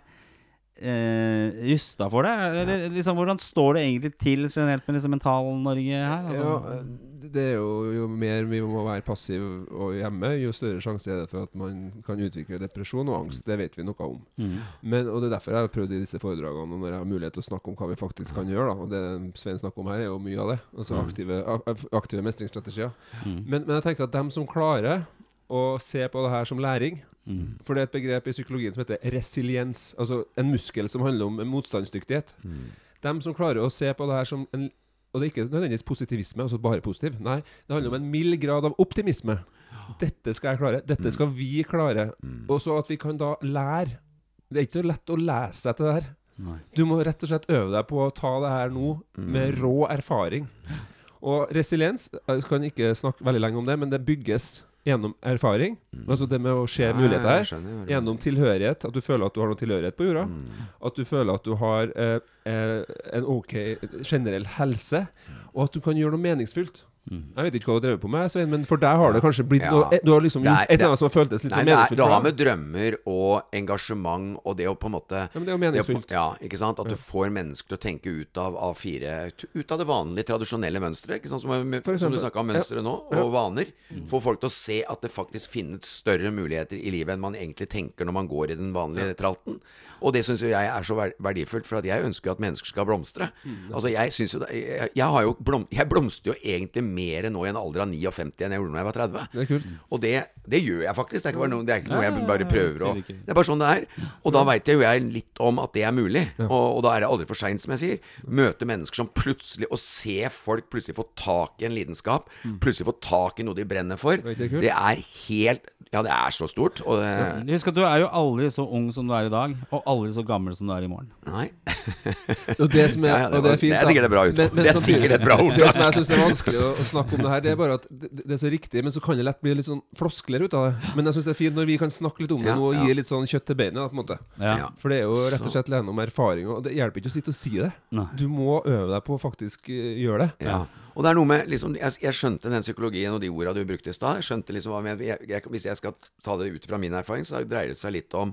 eh, rysta for det. Eller, liksom, hvordan står det egentlig til generelt med liksom Mental-Norge her? Altså? Ja, det er jo Jo mer vi må være passive og hjemme, jo større sjanse er det for at man kan utvikle depresjon og angst. Det vet vi noe om. Mm. Men, og Det er derfor jeg har prøvd i disse foredragene, når jeg har mulighet til å snakke om hva vi faktisk kan gjøre. Da. Og Det Svein snakker om her, er jo mye av det. Altså aktive, aktive mestringsstrategier. Mm. Men, men jeg tenker at dem som klarer å se på det her som læring Mm. For det er et begrep i psykologien som heter resiliens. Altså en muskel som handler om motstandsdyktighet. Dem som klarer å se på det her som en Og det er ikke nødvendigvis positivisme, altså bare positiv. Nei, det handler om en mild grad av optimisme. Dette skal jeg klare. Dette skal vi klare. Og så at vi kan da lære. Det er ikke så lett å lese seg til det her. Nei. Du må rett og slett øve deg på å ta det her nå med rå erfaring. Og resiliens Jeg kan ikke snakke veldig lenge om det, men det bygges gjennom erfaring. Altså det med å se muligheter her. skjønner Gjennom tilhørighet. At du føler at du har noe tilhørighet på jorda. Mm. At du føler at du har eh, eh, en ok generell helse. Og at du kan gjøre noe meningsfylt. Jeg vet ikke hva du drevet på med, Svein, men for deg har det kanskje blitt Ja. noe eh, Du har liksom gjort et eller annet som har føltes litt Nei, det, har med drømmer og engasjement og det å på en måte Ja, men det er jo å, meningsfylt. ja, ikke sant? At du får mennesker til å tenke ut av A4 Ut av det vanlige, tradisjonelle mønsteret. Som, som du snakka om mønstre nå, Ja. og vaner. Få folk til å se at det faktisk finnes større muligheter i livet enn man egentlig tenker når man går i den vanlige tralten. Og det syns jo jeg er så verdifullt, for at jeg ønsker jo at mennesker skal blomstre. Altså Jeg syns jo jeg, jeg har jo blom, Jeg blomstrer jo egentlig mer nå i en alder av 59 enn jeg gjorde da jeg var 30. Det er kult. Og det, det gjør jeg faktisk. Det er ikke, bare noe, det er ikke noe jeg bare prøver å. Det er bare sånn det er. Og da veit jeg jo jeg litt om at det er mulig. Og, og da er det aldri for seint, som jeg sier. Møte mennesker som plutselig Å se folk plutselig få tak i en lidenskap, plutselig få tak i noe de brenner for, det er helt Ja, det er så stort. Og det Husk at du er jo aldri så ung som du er i dag, og aldri så gammel som du er i morgen. Nei. Og det som er, [laughs] Ja, ja, det og det er fint det er sikkert et bra ord. Det er sikkert et bra ord, [laughs] Det som jeg syns er vanskelig å, å snakke om det her. Det er bare at det, det er så riktig, men så kan det lett bli litt sånn floskler ut av det. Men jeg syns det er fint når vi kan snakke litt om det Ja, nå og ja. gi litt sånn kjøtt til beinet. da, på en måte. For det er jo rett og slett lene om erfaring, og det hjelper ikke å sitte og si det. Nei. Du må øve deg på å faktisk eh, gjøre det. Ja. Og det er noe med liksom, jeg, jeg skjønte den psykologien og de orda du brukte i stad. Liksom jeg, jeg, jeg, Hvis jeg skal ta det ut fra min erfaring, så dreier det seg litt om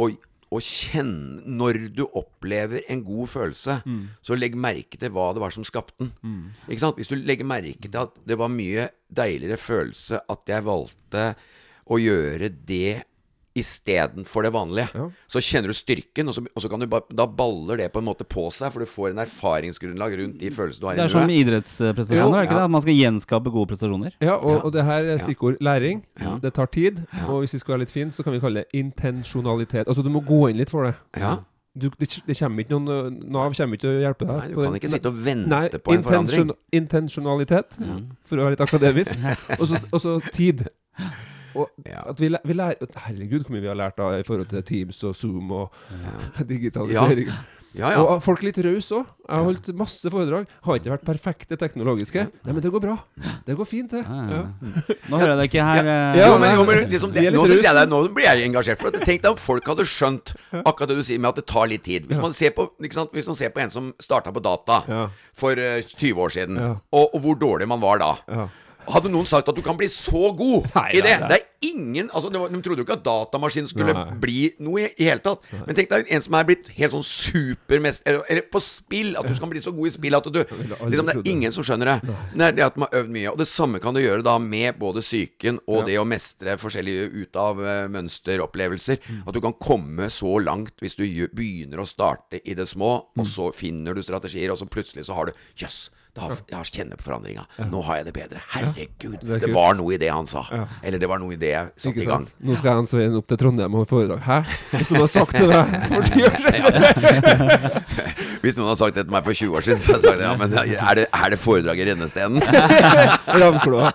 å, å kjenne Når du opplever en god følelse, så legg merke til hva det var som skapte den. Ikke sant? Hvis du legger merke til at det var mye deiligere følelse at jeg valgte å gjøre det istedenfor det vanlige, Ja. så kjenner du styrken, og så, og så kan du bare, da baller det på en måte på seg, for du får en erfaringsgrunnlag rundt de følelsene du har Det er som idrettsprestasjoner, Jo, er det ikke ja. det? At man skal gjenskape gode prestasjoner. Ja, og, og det her er stikkord læring. Ja. Det tar tid. Og hvis vi skal være litt fint, så kan vi kalle det intensjonalitet. Altså du må gå inn litt for det. Ja. Du, det, det kommer ikke noen Nav kommer ikke til å hjelpe deg. Nei, du kan ikke sitte og vente Nei, på en forandring. Intensjonalitet, for å være litt akademisk. [laughs] Og så tid. Og at vi, vi lærer Herregud, hvor mye vi har lært da i forhold til Teams og Zoom og [laughs] digitalisering. Ja, ja. Og folk er litt rause òg. Jeg har holdt masse foredrag. Har ikke vært perfekte teknologiske. Nei, men det går bra. Det går fint, det. Ja. Nå hører jeg det ikke her. eh, Ja, Jo, men, jo, men liksom, det, nå, jeg det, nå blir jeg engasjert. For Tenk deg om folk hadde skjønt akkurat det du sier med at det tar litt tid. Hvis man ser på? Hvis man ser på en som starta på data for eh, 20 år siden, og, og hvor dårlig man var da. Hadde noen sagt at du kan bli så god [laughs] Nei, i det? nei, nei. Det er ingen altså det var, De trodde jo ikke at datamaskinen skulle bli noe i, i hele tatt. Men tenk deg en som er blitt helt sånn supermest Eller, eller på spill. At du kan bli så god i spill at du liksom, Det er ingen som skjønner det. Det er det at man har øvd mye. Og det samme kan du gjøre da med både psyken og Ja. det å mestre forskjellige ut av uh, mønsteropplevelser. Mm. At du kan komme så langt hvis du begynner å starte i det små, Mm. og så finner du strategier, og så plutselig så har du Jøss, yes, jeg har kjenner på forandringa. Nå har jeg det bedre. Herregud. det Det var noe i det han sa. Eller det var noe i det jeg satte i gang. Nå skal jeg Svein opp til Trondheim og ha foredrag. Hæ? Hvis noen har sagt det der [laughs] for ti år siden [laughs] Hvis noen har sagt det til meg for 20 år siden, så har jeg sagt ja, men er det, er det foredrag i rennestenen? [laughs] Ravnkloa.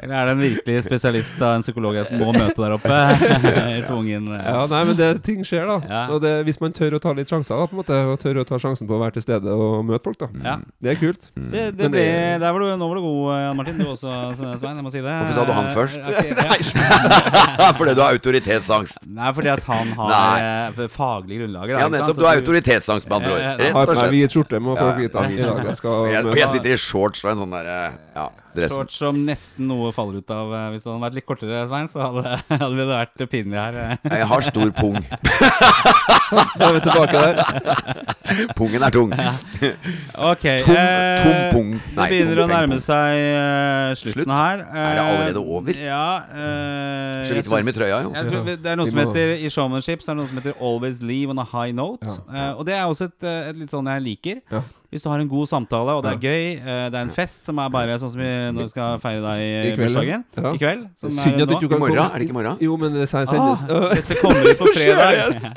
Eller er det en virkelig spesialist av en psykolog jeg må møte der oppe? [laughs] Tvungen eh, Ja, nei, men det, ting skjer, da. Ja. Og det, hvis man tør å ta litt sjanser, da, på en måte, og tør å ta sjansen på å være til stede og møte folk, da. Ja. Det er kult. Det, det ble, det- der var du, nå var du god, Jan Martin. Du også, Svein. Jeg må si det. Hvorfor sa du han først? Okay, ja. [laughs] [laughs] Fordi du har autoritetsangst. Nei, fordi at han har Nei. faglig grunnlag. Ja, nettopp. Du har autoritetsangst, med andre ord. Rett og slett. hvit skjorte, må folk vite. ja, I jeg Og jeg, jeg sitter i shorts og en sånn derre ja. Shorts som nesten noe faller ut av. eh, Hvis det hadde vært litt kortere, Svein, så hadde, [laughs] hadde det vært pinlig her. eh. Jeg har stor pung. [laughs] Da er vi tilbake der. [laughs] Pungen er tung. Ok. Tom, eh, tom pung. Det begynner å nærme seg uh, slutten Slutt? her. Er det allerede over? Ja. Uh, Så litt varm i trøya, jo. Jeg tror vi- det er noe som heter I showmanship så er det noe som heter 'always leave on a high note'. Ja. Eh, og det er også et, et litt sånn jeg liker. Ja. Hvis du har en god samtale, og det er gøy, eh, det er en fest som er bare sånn som vi når vi skal feire deg i bursdagen. Ja. I kveld. Som Synd er at du ikke kan I morgen? komme- Er det ikke i morgen? Jo, men det sendes. Ah, [laughs] dette kommer ut på [laughs] fredag.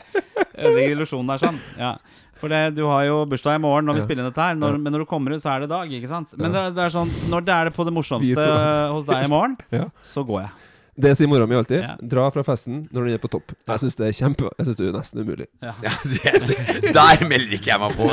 Ødelegger [laughs] illusjonen der, sånn. Ja. For det, du har jo bursdag i morgen når vi spiller inn dette her, når, men når du kommer ut, så er det dag. ikke sant? Men det, det er sånn, når det er det på det morsomste hos deg i morgen, Ja. så går jeg. Det sier mora mi alltid. Ja. Dra fra festen når den er på topp. Jeg syns det er kjempe Jeg synes det er nesten umulig. Ja, det, det, der melder ikke jeg meg på.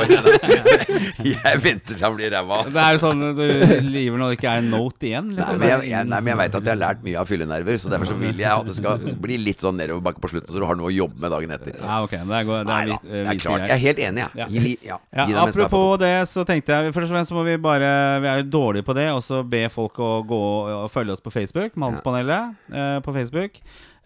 Jeg venter til han blir ræva. Det Altså. er sånn du lever når det ikke er en note igjen. Nei, Liksom. men jeg, jeg, nei, men jeg veit at jeg har lært mye av fyllenerver, så derfor så vil jeg at det skal bli litt sånn nedoverbakke på slutten, så du har noe å jobbe med dagen etter. Ja, ok, det er, det Nei er, da, litt, det eh, er klart. Jeg er helt enig, jeg. Ja. Gi, ja, Ja, gi ja. apropos det, så tenkte jeg Først og fremst så må vi bare Vi er dårlige på det, og så be folk å gå og følge oss på Facebook. Mannspanelet på Facebook.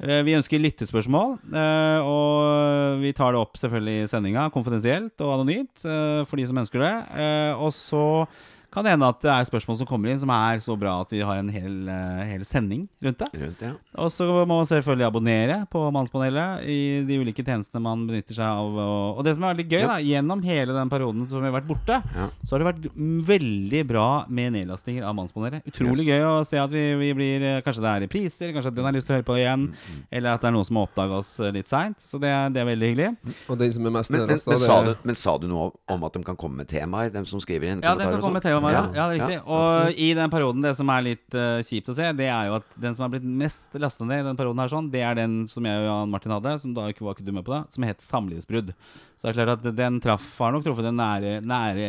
Eh, vi ønsker lyttespørsmål, eh, og vi tar det opp selvfølgelig i sendinga, konfidensielt og anonymt, eh, for de som ønsker det. Eh, og så kan det hende at det er spørsmål som kommer inn som er så bra at vi har en hel, eh, hel sending rundt det. Rundt, ja. Og så må man selvfølgelig abonnere på Mannspanelet i de ulike tjenestene man benytter seg av. Og, det som er veldig gøy, Ja. da, gjennom hele den perioden som vi har vært borte, Ja. så har det vært veldig bra med nedlastinger av Mannspanelet. Utrolig Yes. gøy å se at vi, vi blir eh, Kanskje det er repriser, kanskje at den har lyst til å høre på igjen, Mm, eller at det er noen som har oppdaga oss eh, litt seint. Så det, er- det er veldig hyggelig. Og den som er mest Men, men, men, sa du, men sa du noe om at de kan komme med temaer, de som skriver inn? Ja, de kan komme med tema meg. Ja, Ja, ja det er riktig. ja, og i den perioden, det som er litt uh, kjipt å se, det er jo at den som har blitt mest lasta ned i den perioden her, sånn, det er den som jeg og Jan Martin hadde, som da ikke var ikke du med på det, som het samlivsbrudd. Så det er klart at den traff har nok truffet en nære, nære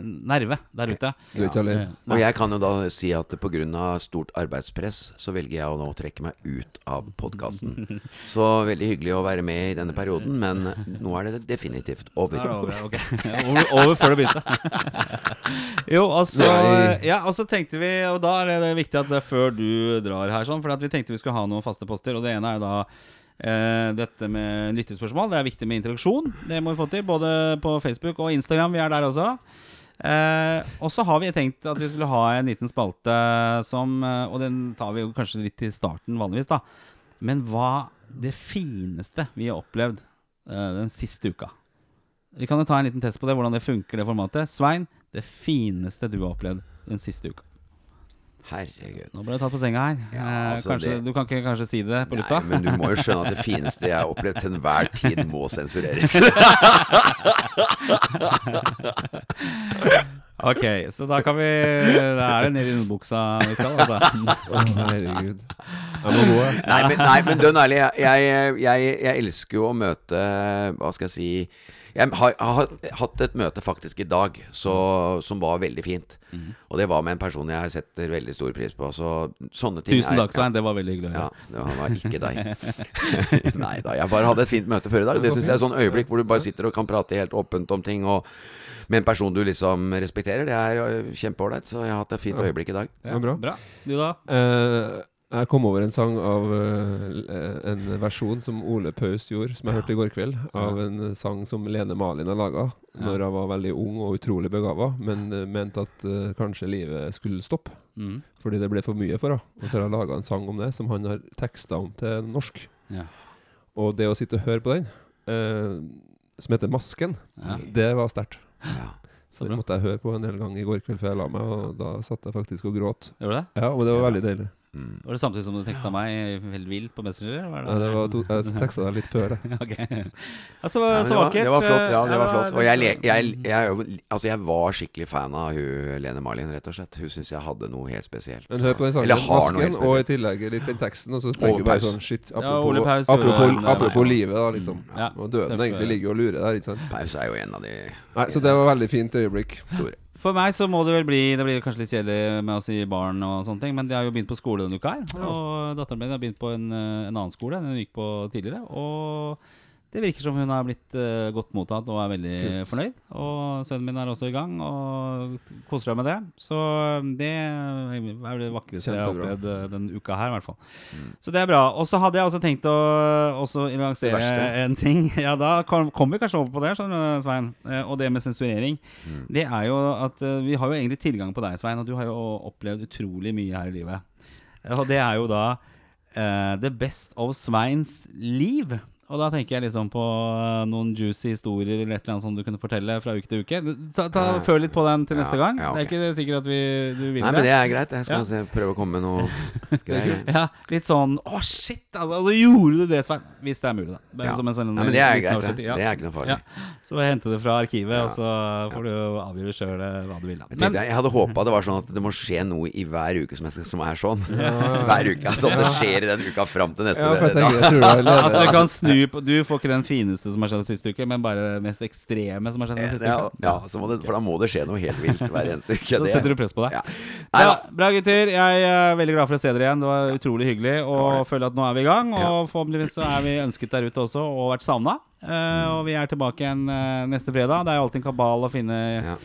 nerve der ute. Eh, Og jeg kan jo da si at pga. stort arbeidspress, så velger jeg å nå trekke meg ut av podkasten. [laughs] Så veldig hyggelig å være med i denne perioden, men nå er det definitivt er over. over, ok. [laughs] over, over før det begynte. [laughs] jo, og så Ja, og så tenkte vi Og da er det viktig at det er før du drar her, sånn, for at vi tenkte vi skulle ha noen faste poster. Og det ene er da eh, dette med lyttespørsmål. Det er viktig med interaksjon. Det må vi få til, både på Facebook og Instagram. Vi er der også. Eh, og så har vi tenkt at vi skulle ha en liten spalte som eh, Og den tar vi jo kanskje litt til starten vanligvis, da. Men hva det fineste vi har opplevd eh, den siste uka? Vi kan jo ta en liten test på det, hvordan det funker, det formatet. Svein, det fineste du har opplevd den siste uka? Herregud. Nå ble du tatt på senga her. Ja, eh, altså, kanskje, det- Du kan ikke kanskje si det på lufta? Nei, men du må jo skjønne at det fineste jeg har opplevd til enhver tid, må sensureres. [laughs] Ok, så da kan vi Da er det ned i underbuksa vi skal, altså. Oh, herregud. [laughs] Jeg må gå. Nei, men, nei, men dønn ærlig, jeg, jeg, jeg, jeg elsker jo å møte Hva skal jeg si Jeg har, har hatt et møte faktisk i dag så, som var veldig fint. Og det var med en person jeg setter veldig stor pris på. Så sånne ting Tusen takk, Svein. Det var veldig hyggelig Ja, det var ikke deg. [laughs] Nei da, jeg bare hadde et fint møte før i dag. Det syns jeg er et sånn øyeblikk hvor du bare sitter og kan prate helt åpent om ting. Og med en person du liksom respekterer. Det er øh, kjempeålreit. Så jeg har hatt et fint øyeblikk i dag. Var bra. Bra. Du, da? Eh, jeg kom over en sang av eh, en versjon som Ole Paus gjorde, som jeg hørte i går kveld, av en sang som Lene Malin har laga når hun var veldig ung og utrolig begava, men eh, mente at eh, kanskje livet skulle stoppe Mm. fordi det ble for mye for henne. Og så har hun laga en sang om det, som han har teksta om til norsk. Ja. Og det å sitte og høre på den, eh, som heter 'Masken', Ja. det var sterkt. Ja. Så Så det måtte jeg høre på en hel gang i går kveld før jeg la meg, og da satt jeg faktisk og gråt. Gjorde det? Ja, og det var veldig deilig. Mm. Var det samtidig som du teksta meg helt vilt på Messenger? Var det? Ja, det var to, jeg [laughs] teksta deg litt før, jeg. [laughs] Ok. Ja, Ja, så det, var, vakkert. det var flott. Ja, eh, det var flott. Og jeg, jeg, jeg, altså jeg var skikkelig fan av hun Lene Marlin, rett og slett. Hun syns jeg hadde noe helt spesielt. Men hør på den sangen, Masken, og i tillegg litt den teksten, og så tenker du bare sånn Shit, Ja, Ole apropos, Paus apropos, apropos livet, da, liksom. Ja, Og døden egentlig ligger og lurer der, ikke sant. Paus er jo en av de Nei, Så det var veldig fint øyeblikk. store. For meg så må det vel bli Det blir kanskje litt kjedelig med å si barn og sånne ting, men de har jo begynt på skole denne uka her. Og datteren min har begynt på en, eh, en annen skole enn hun gikk på tidligere. Og det virker som hun har blitt uh, godt mottatt og er veldig fornøyd. Og sønnen min er også i gang og koser seg med det. Så det er det vakreste jeg har opplevd eh, denne uka her, i hvert fall. Så det er bra. Og så hadde jeg også tenkt å også lansere en ting. [laughs] Ja, da kom- kommer vi kanskje over på det, skjønner du, Svein. Eh, Og det med sensurering. Det er jo at eh, vi har jo egentlig tilgang på deg, Svein, og du har jo opplevd utrolig mye her i livet. Eh, Og det er jo da uh, The Best of Sveins liv. Og da tenker jeg liksom på eh, noen juicy historier eller et eller annet som du kunne fortelle fra uke til uke. Ta, ta, Ja. Føl litt på den til Ja, neste gang. ja, Det er ikke sikkert at vi, du vil Nei, men det er greit. Jeg skal Ja. se, prøve å komme med noe [laughs] greier. Ja, litt sånn Å, shit! Altså, altså, gjorde du det, Svein? Hvis det er mulig, da. Ja. som en sånn Nei, men det er greit, det. Ja. Det er ikke noe farlig. Ja. Så bare hente det fra arkivet, Ja. og så får du jo avgjøre sjøl hva du vil. Da. Jeg, Men tenkte, jeg hadde håpa det var sånn at det må skje noe i hver uke som, jeg, som er sånn. [laughs] Hver uke. Altså at det skjer i den uka fram til neste Ja, jeg det [laughs] at dere kan snu Du får ikke den fineste som har skjedd siste uke, men bare det mest ekstreme som har skjedd den siste Ja, ja så må det, for da må det skje noe helt vilt hver eneste uke. Da setter du press på deg. Ja. Bra, gutter. Jeg er veldig glad for å se dere igjen. Det var utrolig hyggelig. Og føler at nå er vi i gang. Og forhåpentligvis så er vi ønsket der ute også, og vært savna. og vi er tilbake igjen eh, neste fredag. Det er jo alltid en kabal å finne Ja.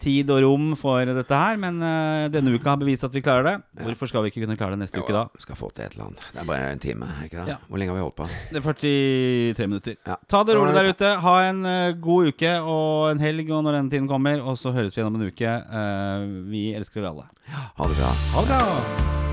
Tid og rom for dette her, men uh, denne uka har bevist at vi klarer det. Hvorfor skal vi ikke kunne klare det neste uke da? Vi Skal få til et eller annet. Det er bare en time, er ikke det? Ja. Hvor lenge har vi holdt på? Det er 43 minutter. Ja. Ta det rolig der ute. Ha en uh, god uke og en helg og når den tiden kommer. Og så høres vi igjen om en uke. Uh, vi elsker dere alle. Ha det bra. Ha det bra!